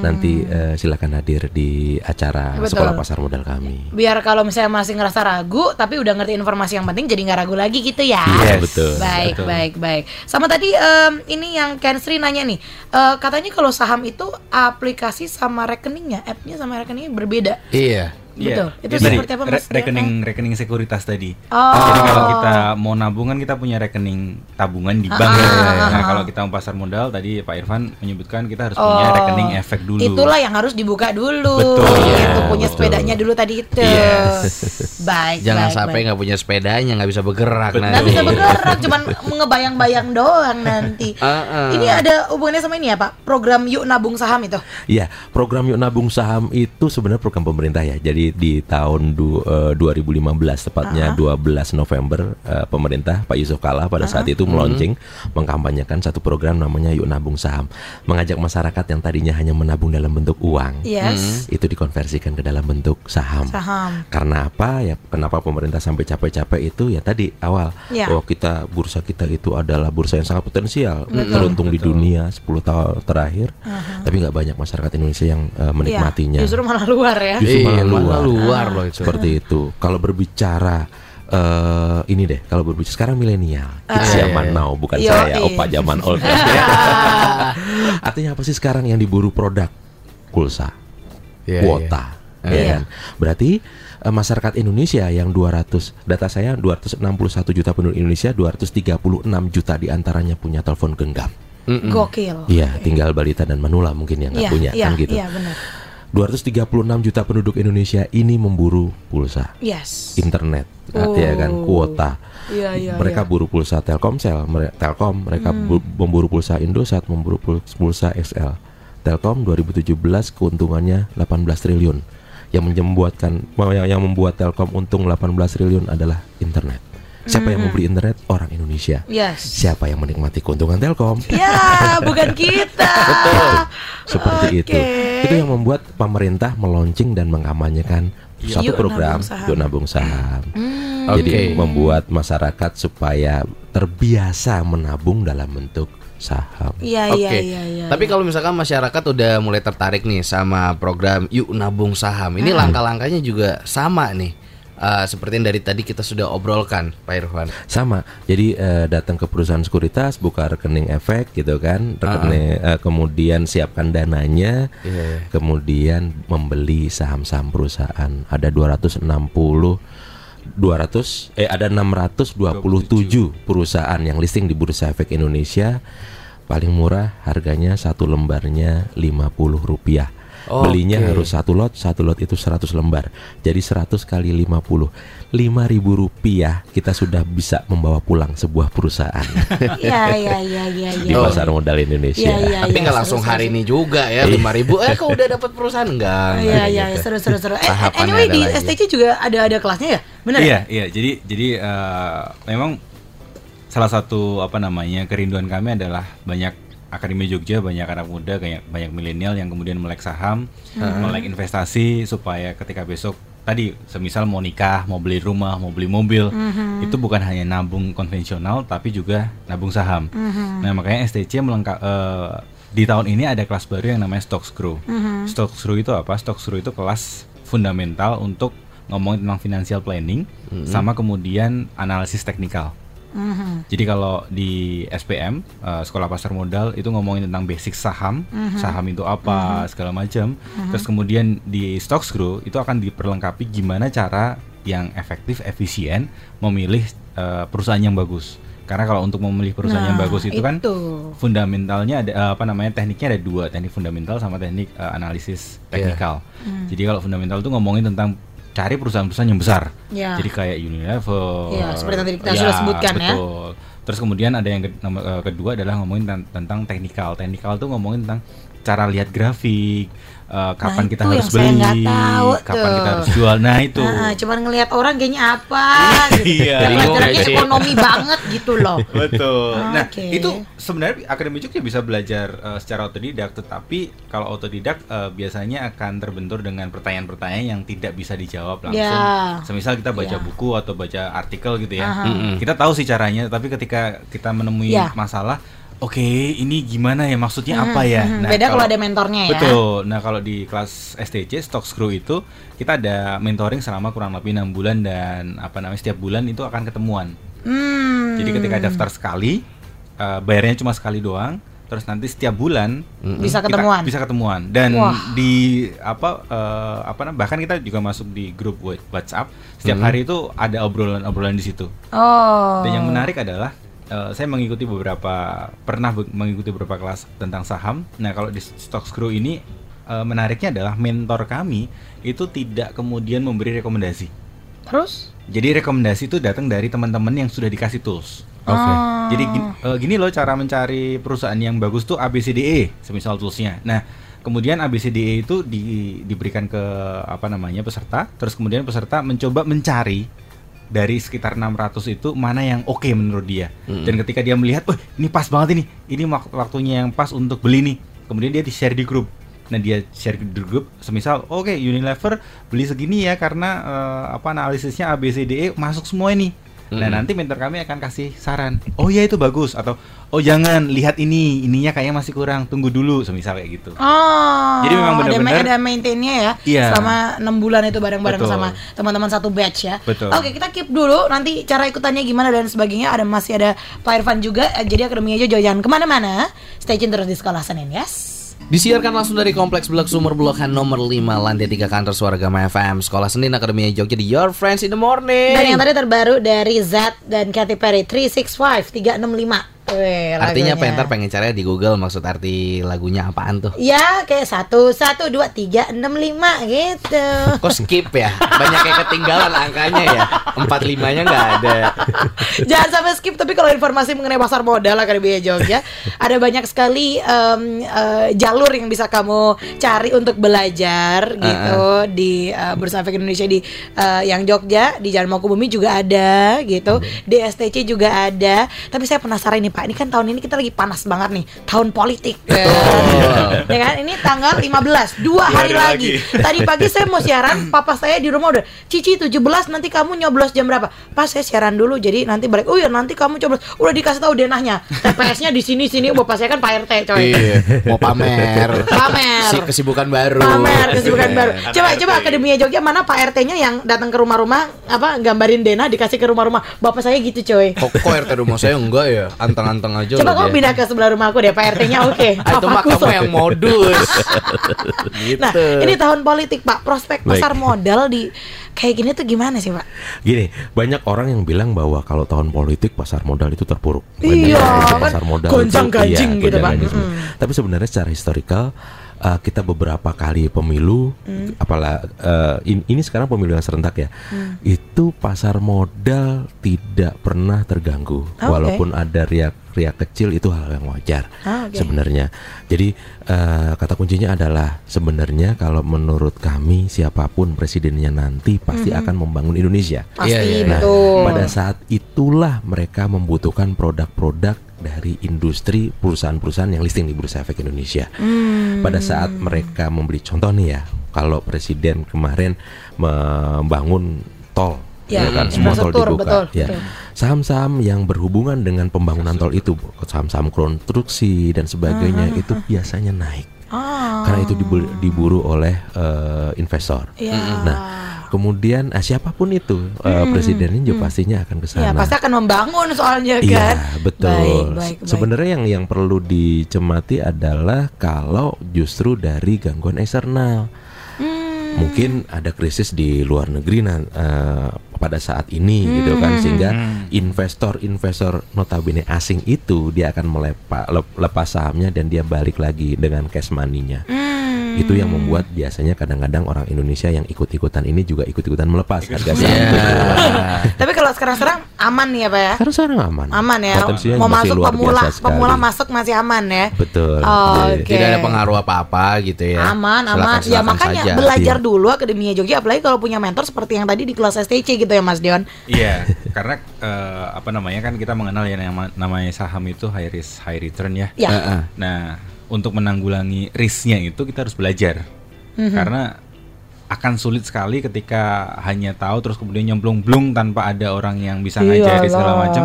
Speaker 4: Nanti eh, silakan hadir di acara.
Speaker 2: Betul.
Speaker 4: sekolah pasar modal kami.
Speaker 2: Biar kalau misalnya masih ngerasa ragu tapi udah ngerti informasi yang penting jadi nggak ragu lagi gitu ya.
Speaker 4: Iya, betul.
Speaker 2: Baik,
Speaker 3: Betul.
Speaker 2: baik, baik. Sama tadi em, ini yang Ken Sri nanya nih. eh, katanya kalau saham itu aplikasi sama rekeningnya, app-nya sama rekeningnya berbeda.
Speaker 1: Iya.
Speaker 2: Betul.
Speaker 3: Iya.
Speaker 2: Itu
Speaker 3: Iya, tadi,
Speaker 2: seperti apa
Speaker 3: re-
Speaker 2: Mas?
Speaker 3: rekening rekening sekuritas tadi.
Speaker 2: Oh.
Speaker 3: Jadi kalau kita mau nabungan kita punya rekening tabungan di bank. ya. Nah, kalau kita mau pasar modal tadi Pak Irfan menyebutkan kita harus punya
Speaker 2: Oh.
Speaker 3: rekening efek dulu.
Speaker 2: Itulah yang harus dibuka dulu.
Speaker 3: Betul.
Speaker 2: Gitu,
Speaker 4: Iya,
Speaker 2: punya
Speaker 4: betul.
Speaker 2: sepedanya dulu tadi itu.
Speaker 3: Yes.
Speaker 2: Baik,
Speaker 1: Jangan
Speaker 2: baik,
Speaker 1: sampai nggak punya sepedanya nggak bisa bergerak
Speaker 3: Betul.
Speaker 1: nanti.
Speaker 2: Nggak bisa bergerak, cuman ngebayang-bayang doang nanti.
Speaker 1: Ah, ah.
Speaker 2: Ini ada hubungannya sama ini ya Pak? Program Yuk Nabung Saham itu.
Speaker 4: Iya, program Yuk Nabung Saham itu sebenarnya program pemerintah ya. Jadi di tahun du, eh, 2015 tepatnya 12 November eh, pemerintah Pak Yusuf Kala pada saat itu meluncing mengkampanyekan satu program namanya Yuk Nabung Saham, mengajak masyarakat yang tadinya hanya menabung dalam bentuk uang
Speaker 2: Yes.
Speaker 4: itu dikonversikan ke dalam bentuk saham.
Speaker 2: Saham.
Speaker 4: Karena apa ya? Kenapa pemerintah sampai capek-capek itu ya tadi awal.
Speaker 2: Ya.
Speaker 4: Oh kita bursa kita itu adalah bursa yang sangat potensial, teruntung di dunia 10 tahun terakhir. Tapi nggak banyak masyarakat Indonesia yang eh, menikmatinya.
Speaker 2: Iya, justru malah luar ya.
Speaker 4: Justru
Speaker 1: Iya,
Speaker 4: malah
Speaker 1: malah
Speaker 4: luar.
Speaker 1: luar loh itu.
Speaker 4: Seperti itu. Kalau berbicara eh ini deh, kalau berbicara sekarang milenial, kids
Speaker 1: Iya,
Speaker 4: zaman
Speaker 1: iya.
Speaker 4: now, bukan
Speaker 2: Yoi.
Speaker 4: saya, opa zaman old. Artinya apa sih sekarang yang diburu produk? Pulsa
Speaker 1: Iya,
Speaker 4: kuota,
Speaker 1: iya.
Speaker 4: ya
Speaker 2: Iya.
Speaker 4: kan? Berarti eh, masyarakat Indonesia yang 200 data saya 261 juta penduduk Indonesia 236 juta di antaranya punya telepon genggam.
Speaker 2: Gokil.
Speaker 4: Iya, tinggal balita dan manula mungkin yang nggak
Speaker 2: Iya,
Speaker 4: punya
Speaker 2: iya,
Speaker 4: kan gitu.
Speaker 2: Iya, benar.
Speaker 4: 236 juta penduduk Indonesia ini memburu pulsa,
Speaker 2: Yes.
Speaker 4: internet,
Speaker 2: Oh.
Speaker 4: ya kan, kuota.
Speaker 2: Iya, iya,
Speaker 4: mereka
Speaker 2: iya. Hmm.
Speaker 4: buru pulsa Telkomsel, mere- Telkom, mereka bu- memburu pulsa Indosat, memburu pul- pulsa XL. Telkom 2017 keuntungannya 18 triliun. Yang membuatkan yang, yang membuat Telkom untung 18 triliun adalah internet. Siapa yang membeli internet? Orang Indonesia.
Speaker 2: Hmm. Yes.
Speaker 4: Siapa yang menikmati keuntungan Telkom?
Speaker 2: Ya, bukan kita.
Speaker 4: Seperti
Speaker 2: Oke.
Speaker 4: itu. Itu yang membuat pemerintah meluncing dan mengamanyakan suatu
Speaker 2: Yuk
Speaker 4: program
Speaker 2: nabung saham.
Speaker 4: Yuk nabung saham.
Speaker 2: Hmm.
Speaker 4: Jadi
Speaker 1: Oke.
Speaker 4: membuat masyarakat supaya terbiasa menabung dalam bentuk saham.
Speaker 2: Iya,
Speaker 1: Oke.
Speaker 2: iya, iya, iya.
Speaker 1: Tapi kalau misalkan masyarakat udah mulai tertarik nih sama program Yuk Nabung Saham, ini langkah-langkahnya juga sama nih. Eh, seperti yang dari tadi kita sudah obrolkan, Pak Irfan.
Speaker 4: Sama. Jadi eh, datang ke perusahaan sekuritas, buka rekening efek gitu kan, rekening eh, kemudian siapkan dananya,
Speaker 1: Iya.
Speaker 4: kemudian membeli saham-saham perusahaan. Ada 260 200 eh ada 627 perusahaan yang listing di Bursa Efek Indonesia. Paling murah harganya satu lembarnya 50
Speaker 1: Oke.
Speaker 4: Belinya harus satu lot, satu lot itu 100 lembar. Jadi 100 kali 50 ribu rupiah kita sudah bisa membawa pulang sebuah perusahaan
Speaker 2: Iya iya iya iya
Speaker 4: di
Speaker 2: iya.
Speaker 4: pasar modal Indonesia.
Speaker 2: Iya, iya.
Speaker 1: Tapi nggak langsung
Speaker 2: seru,
Speaker 1: hari
Speaker 2: seru.
Speaker 1: ini juga ya, lima ribu. Eh, kok udah dapat perusahaan enggak?
Speaker 2: Iya iya iya, seru seru seru. Eh, anyway di
Speaker 1: lagi.
Speaker 2: STC juga ada ada kelasnya ya? Benar
Speaker 3: Iya,
Speaker 2: ya?
Speaker 3: iya. Jadi jadi eh, memang salah satu apa namanya kerinduan kami adalah banyak Akademi Jogja banyak anak muda kayak banyak milenial yang kemudian melek saham, melek investasi supaya ketika besok tadi semisal mau nikah, mau beli rumah, mau beli mobil, itu bukan hanya nabung konvensional tapi juga nabung saham. Nah, makanya STC melengkap eh, di tahun ini ada kelas baru yang namanya Stock Screw. Stock Screw itu apa? Stock Screw itu kelas fundamental untuk ngomongin tentang financial planning sama kemudian analisis teknikal. Jadi kalau di SPM eh, Sekolah Pasar Modal itu ngomongin tentang basic saham, saham itu apa segala macam. Terus kemudian di Stock Screw itu akan diperlengkapi gimana cara yang efektif, efisien memilih eh, perusahaan yang bagus. Karena kalau untuk memilih perusahaan yang
Speaker 2: Nah,
Speaker 3: bagus itu, kan
Speaker 2: itu.
Speaker 3: fundamentalnya ada eh, apa namanya tekniknya ada dua teknik fundamental sama teknik eh, analisis teknikal. Jadi kalau fundamental itu ngomongin tentang cari perusahaan-perusahaan yang besar.
Speaker 2: Ya.
Speaker 3: Jadi kayak Unilever.
Speaker 2: Iya, seperti yang tadi kita sudah sebutkan ya.
Speaker 3: betul. Terus kemudian ada yang ke- nomor- eh, kedua adalah ngomongin ten- tentang teknikal. Teknikal tuh ngomongin tentang cara lihat grafik, eh, kapan
Speaker 2: Nah,
Speaker 3: kita harus beli,
Speaker 2: tahu
Speaker 3: kapan
Speaker 2: tuh.
Speaker 3: kita harus jual. Nah itu.
Speaker 2: Nah, cuman ngelihat orang kayaknya apa gitu.
Speaker 3: Iya.
Speaker 1: Sih?
Speaker 2: ekonomi banget gitu loh.
Speaker 3: Betul. Nah,
Speaker 2: Oke.
Speaker 3: itu sebenarnya Akademi Jogja bisa belajar eh, secara otodidak, tetapi kalau otodidak eh, biasanya akan terbentur dengan pertanyaan-pertanyaan yang tidak bisa dijawab langsung.
Speaker 2: Ya.
Speaker 3: Semisal kita baca
Speaker 2: Ya.
Speaker 3: buku atau baca artikel gitu ya.
Speaker 2: Aha.
Speaker 3: Kita tahu sih caranya, tapi ketika kita menemui
Speaker 2: Ya.
Speaker 3: masalah, oke, ini gimana ya maksudnya apa ya?
Speaker 2: mhm. Beda kalau ada mentornya ya.
Speaker 3: Betul. Nah, kalau di kelas STC Stock Screw itu kita ada mentoring selama kurang lebih enam bulan dan apa namanya setiap bulan itu akan ketemuan.
Speaker 2: Hmm.
Speaker 3: Jadi ketika daftar sekali, eh, bayarnya cuma sekali doang. Terus nanti setiap bulan
Speaker 2: bisa
Speaker 3: kita
Speaker 2: ketemuan.
Speaker 3: bisa ketemuan. Dan
Speaker 2: Wah.
Speaker 3: di apa eh, apa nam- bahkan kita juga masuk di grup WhatsApp. Setiap hari itu ada obrolan-obrolan di situ.
Speaker 2: Oh.
Speaker 3: Dan yang menarik adalah eh, saya mengikuti beberapa pernah mengikuti beberapa kelas tentang saham. Nah, kalau di Stock Screw ini eh, menariknya adalah mentor kami itu tidak kemudian memberi rekomendasi.
Speaker 2: Terus?
Speaker 3: Jadi rekomendasi itu datang dari teman-teman yang sudah dikasih tools.
Speaker 4: Oke.
Speaker 3: Jadi gini, eh, gini loh cara mencari perusahaan yang bagus tuh ABCDE, semisal toolsnya. Nah, kemudian ABCDE itu di- diberikan ke apa namanya peserta, terus kemudian peserta mencoba mencari dari sekitar 600 itu mana yang oke menurut dia. Dan ketika dia melihat, oh ini pas banget ini, ini wak- waktunya yang pas untuk beli nih. Kemudian dia di share di grup. Nah dia share di grup, semisal, oke Unilever beli segini ya karena eh, apa analisisnya ABCDE masuk semua ini. Nah nanti mentor kami akan kasih saran. Oh ya itu bagus atau oh jangan lihat ini, ininya kayaknya masih kurang, tunggu dulu, semisal kayak gitu.
Speaker 2: Oh.
Speaker 3: Jadi memang
Speaker 2: ada,
Speaker 3: benar-benar-
Speaker 2: ada maintainnya ya.
Speaker 3: Iya.
Speaker 2: Selama enam bulan itu bareng-bareng sama teman-teman satu batch ya.
Speaker 3: Betul.
Speaker 2: Oke, kita keep dulu. Nanti cara ikutannya gimana dan sebagainya. Ada masih ada Pak Irfan juga. Eh, Jadi akademi aja jangan ke mana-mana. Stay tune terus di sekolah Senin, yes.
Speaker 1: Disiarkan langsung dari Kompleks Blok Sumur Blok H nomor 5 lantai 3 kantor Suara Gama FM Sekolah Senin Akademi Jogja di Your Friends in the Morning
Speaker 2: Dan yang tadi terbaru dari Z dan Katy Perry 365 365. Weh,
Speaker 1: Artinya
Speaker 2: lagunya.
Speaker 1: Penter pengen cari di Google maksud arti lagunya apaan tuh?
Speaker 2: Ya kayak satu satu dua tiga enam lima gitu.
Speaker 1: Kok skip ya? Banyak yang ketinggalan angkanya ya. 45 nya nggak ada.
Speaker 2: Jangan sampai skip tapi kalau informasi mengenai pasar modal Akademi Jogja ada banyak sekali em, eh, jalur yang bisa kamu cari untuk belajar gitu di eh, Bursa Efek Indonesia di eh, yang Jogja di Jalan Mangkubumi juga ada gitu. Di STC juga ada. Tapi saya penasaran nih Pak Pak. Ini kan tahun ini kita lagi panas banget nih, tahun politik. Ya, ya kan? Ini tanggal 15, dua hari, lagi. Tadi pagi saya mau siaran, papa saya di rumah udah, Cici 17 nanti kamu nyoblos jam berapa? Pas saya siaran dulu, jadi nanti balik. Oh ya nanti kamu coblos. Udah dikasih tahu denahnya. TPS-nya di sini sini. Bapak saya kan Pak RT, coy.
Speaker 1: Iya, mau pamer.
Speaker 2: Pamer.
Speaker 1: Si kesibukan baru.
Speaker 2: Pamer kesibukan baru.
Speaker 3: Ada
Speaker 2: Coba
Speaker 3: RT.
Speaker 2: coba Akademia Jogja mana Pak RT-nya yang datang ke rumah-rumah apa gambarin Dena dikasih ke rumah-rumah. Bapak saya gitu coy.
Speaker 1: Kok, kok RT rumah saya enggak ya? Anteng-anteng aja
Speaker 2: Coba kamu pindah ke sebelah rumah aku deh Pak RT-nya oke.
Speaker 1: Ah, itu mah kamu yang modus. gitu.
Speaker 2: Nah, ini tahun politik Pak. Prospek
Speaker 4: Baik.
Speaker 2: pasar modal di kayak gini tuh gimana sih Pak?
Speaker 4: Gini, banyak orang yang bilang bahwa kalau tahun politik pasar modal itu terpuruk.
Speaker 2: Iya,
Speaker 4: Banyak
Speaker 2: kan
Speaker 4: pasar modal
Speaker 2: gonjang-ganjing gitu, Pak.
Speaker 4: semua. Tapi sebenarnya secara historikal uh, kita beberapa kali pemilu,
Speaker 2: Mm.
Speaker 4: apalah uh, in- ini sekarang pemilu yang serentak ya,
Speaker 2: Mm.
Speaker 4: itu pasar modal tidak pernah terganggu,
Speaker 2: Ah, oke.
Speaker 4: walaupun ada riak-riak kecil itu hal yang wajar
Speaker 2: Ah, oke.
Speaker 4: sebenarnya. Jadi uh, kata kuncinya adalah sebenarnya kalau menurut kami siapa pun presidennya nanti pasti akan membangun Indonesia.
Speaker 2: Pasti
Speaker 1: iya.
Speaker 4: Nah,
Speaker 2: betul.
Speaker 4: pada saat itulah mereka membutuhkan produk-produk dari industri perusahaan-perusahaan yang listing di Bursa Efek Indonesia.
Speaker 2: Hmm.
Speaker 4: Pada saat mereka membeli contoh nih ya, kalau presiden kemarin membangun tol
Speaker 2: Ya,
Speaker 4: ya kan semua tol dibuka
Speaker 2: betul,
Speaker 4: ya.
Speaker 2: betul.
Speaker 4: Saham-saham yang berhubungan dengan pembangunan tol itu, saham-saham konstruksi dan sebagainya itu biasanya naik.
Speaker 2: Ah.
Speaker 4: Karena itu diburu, diburu oleh eh, investor.
Speaker 2: Iya.
Speaker 4: Nah, kemudian eh, siapa pun itu eh, presidennya juga pastinya akan ke
Speaker 2: Ya,
Speaker 4: sana.
Speaker 2: pasti akan membangun soalnya
Speaker 4: Iya,
Speaker 2: kan.
Speaker 4: betul.
Speaker 2: Baik, baik, baik.
Speaker 4: Sebenarnya yang yang perlu dicemati adalah kalau justru dari gangguan eksternal.
Speaker 2: Hmm.
Speaker 4: Mungkin ada krisis di luar negeri nah, eh, pada saat ini gitu
Speaker 2: Hmm.
Speaker 4: kan sehingga investor-investor notabene asing itu dia akan melepa, lep- lepas sahamnya dan dia balik lagi dengan cash money-nya.
Speaker 2: Hmm.
Speaker 4: Itu yang membuat biasanya kadang-kadang orang Indonesia yang ikut-ikutan ini juga ikut-ikutan melepas harga saham.
Speaker 1: Iya.
Speaker 2: Tapi kalau sekarang-sekarang aman nih ya Pak ya?
Speaker 4: Karena sekarang aman.
Speaker 2: Aman ya.
Speaker 4: Potensinya
Speaker 2: Mau
Speaker 4: masih
Speaker 2: masuk
Speaker 4: luar
Speaker 2: pemula, pemula masuk masih aman ya.
Speaker 4: Betul.
Speaker 2: Oh,
Speaker 4: Jadi-
Speaker 2: oke.
Speaker 1: Tidak ada pengaruh apa-apa gitu ya.
Speaker 2: Aman,
Speaker 1: Silakan-
Speaker 2: aman. ya
Speaker 1: silakan
Speaker 2: makanya
Speaker 1: saja.
Speaker 2: belajar
Speaker 4: Iya.
Speaker 2: dulu Akademia Jogja apalagi kalau punya mentor seperti yang tadi di kelas STC gitu ya Mas Dion.
Speaker 3: Iya, karena eh, apa namanya kan kita mengenal ya nama, namanya saham itu high risk high return ya.
Speaker 2: Ya.
Speaker 1: Heeh.
Speaker 3: Nah, untuk menanggulangi risknya itu kita harus belajar.
Speaker 2: Mhm.
Speaker 3: Karena akan sulit sekali ketika hanya tahu terus kemudian nyemplung-blung tanpa ada orang yang bisa ngajari segala macam.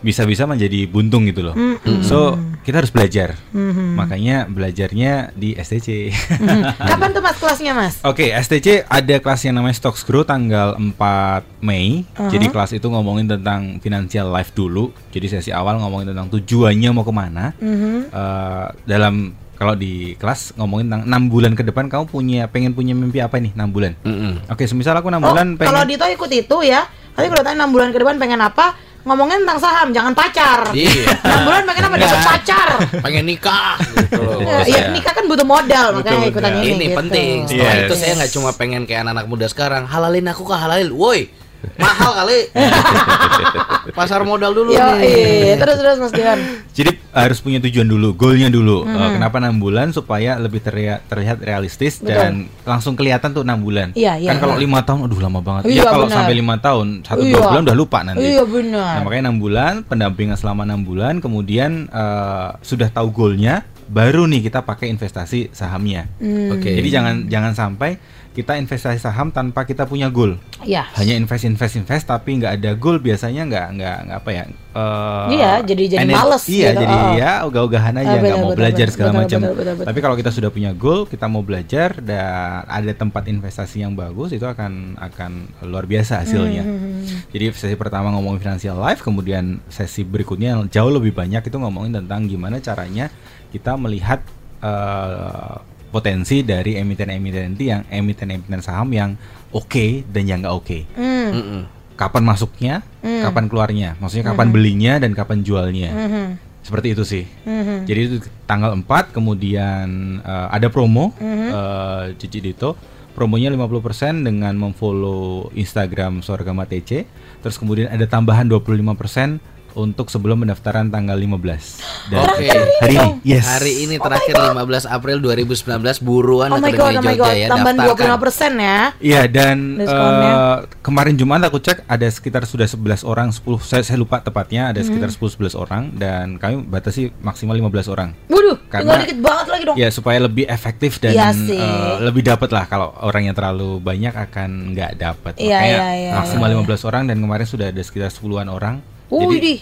Speaker 3: Bisa-bisa menjadi buntung gitu loh. So, kita harus belajar.
Speaker 2: Mhm.
Speaker 3: Makanya belajarnya di STC.
Speaker 2: Kapan tuh Mas kelasnya Mas?
Speaker 3: Oke, STC ada kelas yang namanya Stocks Grow tanggal 4 Mei. Jadi kelas itu ngomongin tentang financial life dulu. Jadi sesi awal ngomongin tentang tujuannya mau ke mana.
Speaker 2: Mhm.
Speaker 3: Eh, dalam kalau di kelas ngomongin tentang enam bulan ke depan kamu punya pengen punya mimpi apa nih 6 bulan?
Speaker 1: Mm-mm.
Speaker 3: Oke, semisal aku enam
Speaker 2: Oh,
Speaker 3: bulan
Speaker 2: kalau
Speaker 3: pengen
Speaker 2: Dito ikut itu ya. Nanti kalau tanya 6 bulan ke depan pengen apa? Ngomongin tentang saham, jangan pacar.
Speaker 1: Iya.
Speaker 2: 6 bulan pengen apa? Dapat pacar.
Speaker 1: Pengen nikah gitu loh.
Speaker 2: Iya, Iya, nikah kan butuh modal makanya
Speaker 3: Betul,
Speaker 2: ikutan
Speaker 3: betul.
Speaker 2: ini.
Speaker 1: ini
Speaker 2: gitu.
Speaker 1: penting. Setelah
Speaker 3: Yes.
Speaker 1: itu saya nggak cuma pengen kayak anak-anak muda sekarang, halalin aku kah halalin. Woi, mahal kali. Pasar modal dulu
Speaker 2: Yo,
Speaker 1: nih.
Speaker 2: iya. Terus terus Mas Dion.
Speaker 3: Jadi harus punya tujuan dulu, goalnya dulu.
Speaker 2: Hmm.
Speaker 3: Eh, kenapa enam bulan supaya lebih terlihat, terlihat realistis
Speaker 2: Betul.
Speaker 3: dan langsung kelihatan tuh enam bulan.
Speaker 2: Iya, iya,
Speaker 3: kan kalau
Speaker 2: iya.
Speaker 3: lima tahun, aduh lama banget.
Speaker 2: Iya,
Speaker 3: ya kalau sampai lima tahun, satu
Speaker 2: Iya.
Speaker 3: dua bulan udah lupa nanti.
Speaker 2: Iya benar.
Speaker 3: Nah makanya enam bulan, pendampingan selama enam bulan, kemudian eh, sudah tahu goalnya, baru nih kita pakai investasi sahamnya.
Speaker 2: Hmm.
Speaker 1: Oke.
Speaker 3: Jadi jangan jangan sampai kita investasi saham tanpa kita punya goal.
Speaker 2: Iya.
Speaker 3: Hanya invest invest invest tapi nggak ada goal biasanya nggak nggak nggak apa ya? eh,
Speaker 2: Iya, jadi- jadi
Speaker 3: ener-
Speaker 2: males
Speaker 3: Iya,
Speaker 2: gitu,
Speaker 3: jadi
Speaker 2: oh.
Speaker 3: ya ogah-ogahan aja
Speaker 2: Ah,
Speaker 3: nggak
Speaker 2: benar,
Speaker 3: mau belajar segala macam. Tapi kalau kita sudah punya goal, kita mau belajar dan ada tempat investasi yang bagus itu akan akan luar biasa hasilnya.
Speaker 2: Hmm,
Speaker 3: Jadi sesi pertama ngomongin financial life, kemudian sesi berikutnya yang jauh lebih banyak itu ngomongin tentang gimana caranya kita melihat eh, potensi dari emiten-emiten yang emiten-emiten saham yang oke dan yang nggak oke.
Speaker 2: Hmm.
Speaker 1: Mm-mm.
Speaker 3: Kapan masuknya,
Speaker 2: Hmm.
Speaker 3: kapan keluarnya, maksudnya kapan belinya dan kapan jualnya.
Speaker 2: Mhm.
Speaker 3: Seperti itu sih.
Speaker 2: Mhm.
Speaker 3: Jadi itu tanggal 4 kemudian eh, ada promo
Speaker 2: Mhm.
Speaker 3: eh, Cici Dito. Promonya 50% dengan memfollow Instagram Sorgama TC. Terus kemudian ada tambahan 25% untuk sebelum pendaftaran tanggal 15 dan
Speaker 1: Oke.
Speaker 3: hari ini. Yes.
Speaker 1: Hari ini terakhir 15 April 2019 buruan
Speaker 2: Oh my
Speaker 1: Akademi
Speaker 2: god, oh my
Speaker 1: Jogja
Speaker 2: god,
Speaker 1: ya
Speaker 2: tambahan
Speaker 1: daftarkan.
Speaker 2: 25% ya.
Speaker 3: Iya dan
Speaker 2: Diskonnya.
Speaker 3: eh, kemarin Jumat aku cek ada sekitar sudah 11 orang 10 saya, saya lupa tepatnya ada sekitar
Speaker 2: Hmm.
Speaker 3: 10 11 orang dan kami batasi maksimal 15 orang.
Speaker 2: Waduh,
Speaker 3: Karena-
Speaker 2: dikit banget lagi dong.
Speaker 3: Ya supaya lebih efektif dan
Speaker 2: Iya sih.
Speaker 3: eh, lebih dapat lah kalau orang yang terlalu banyak akan nggak dapat.
Speaker 2: Iya,
Speaker 3: Makanya
Speaker 2: iya, iya,
Speaker 3: maksimal
Speaker 2: iya.
Speaker 3: 15 orang dan kemarin sudah ada sekitar 10-an orang.
Speaker 2: 5위리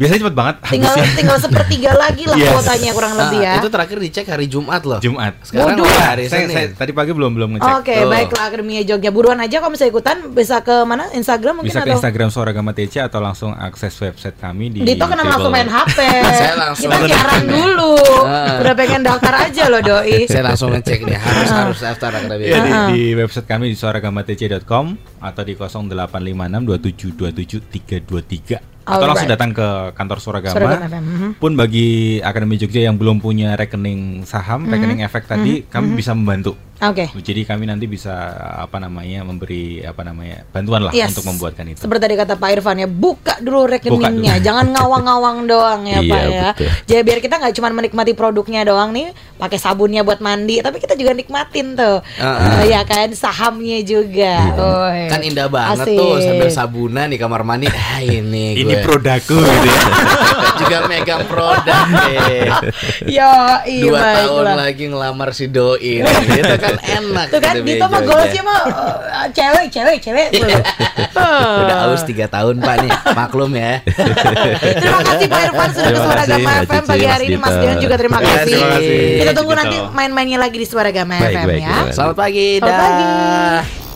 Speaker 3: biasanya cepet banget
Speaker 2: tinggal
Speaker 3: habisnya.
Speaker 2: tinggal sepertiga lagi lah
Speaker 3: Yes.
Speaker 2: kuotanya kurang
Speaker 1: Nah,
Speaker 2: lebih ya.
Speaker 1: itu terakhir dicek hari Jumat loh.
Speaker 3: Jumat.
Speaker 1: Sekarang
Speaker 2: Waduh.
Speaker 1: hari
Speaker 3: Saya,
Speaker 1: Senin.
Speaker 3: saya tadi pagi belum belum ngecek.
Speaker 2: Oke,
Speaker 1: Tuh.
Speaker 2: baiklah Akademi Jogja. Buruan aja kalau misalnya ikutan bisa ke mana? Instagram mungkin
Speaker 3: Bisa ke
Speaker 2: atau
Speaker 3: Instagram Suara Gama TC atau langsung akses website kami di
Speaker 2: Dito kenapa langsung main HP?
Speaker 1: Saya langsung.
Speaker 2: Kita siaran dulu.
Speaker 1: Ah.
Speaker 2: Udah pengen daftar aja loh doi.
Speaker 1: Saya langsung ngecek nih harus
Speaker 2: Ah.
Speaker 1: harus daftar Akademi.
Speaker 3: Ya, di, di website kami di suaragamatc.com atau di 0856 atau langsung
Speaker 2: Alright.
Speaker 3: datang ke kantor Suara Gama.
Speaker 2: Suara Gama FM, mhm.
Speaker 3: Pun bagi Akademi Jogja yang belum punya rekening saham,
Speaker 2: Mhm.
Speaker 3: rekening efek tadi, kami bisa membantu.
Speaker 2: Oke.
Speaker 3: Jadi kami nanti bisa apa namanya memberi apa namanya bantuan lah
Speaker 2: Yes.
Speaker 3: untuk membuatkan itu.
Speaker 2: Seperti tadi kata Pak Irfan ya, buka dulu rekeningnya,
Speaker 3: dulu.
Speaker 2: jangan ngawang-ngawang doang ya
Speaker 4: Iya,
Speaker 2: Pak ya.
Speaker 4: betul.
Speaker 2: Jadi biar kita nggak cuma menikmati produknya doang nih, pakai sabunnya buat mandi, tapi kita juga nikmatin tuh. Eh, ya kan sahamnya juga. Oi.
Speaker 1: Kan indah banget
Speaker 2: Asik.
Speaker 1: tuh sambil sabunan di kamar mandi. Ah, ini
Speaker 3: Ini
Speaker 1: gue.
Speaker 3: produkku gitu ya.
Speaker 1: juga megang produk eh.
Speaker 2: Yo, iya
Speaker 1: Dua tahun
Speaker 2: baiklah.
Speaker 1: lagi ngelamar si doi Itu kan enak
Speaker 2: Tuh kan, Dito mah goalsnya mah eh, cewek, cewek, cewek. mulu.
Speaker 1: Udah aus 3 tahun pak nih Maklum ya
Speaker 2: Terima kasih Pak Irfan sudah ke Suara Gama FM pagi hari ini
Speaker 4: Mas.
Speaker 2: Dion juga terima
Speaker 1: Terima
Speaker 2: kasih.
Speaker 1: kasih.
Speaker 2: Kita tunggu
Speaker 3: Gitu.
Speaker 2: nanti main-mainnya lagi di Suara Gama FM
Speaker 4: baik,
Speaker 2: ya.
Speaker 1: Selamat pagi
Speaker 2: Selamat pagi.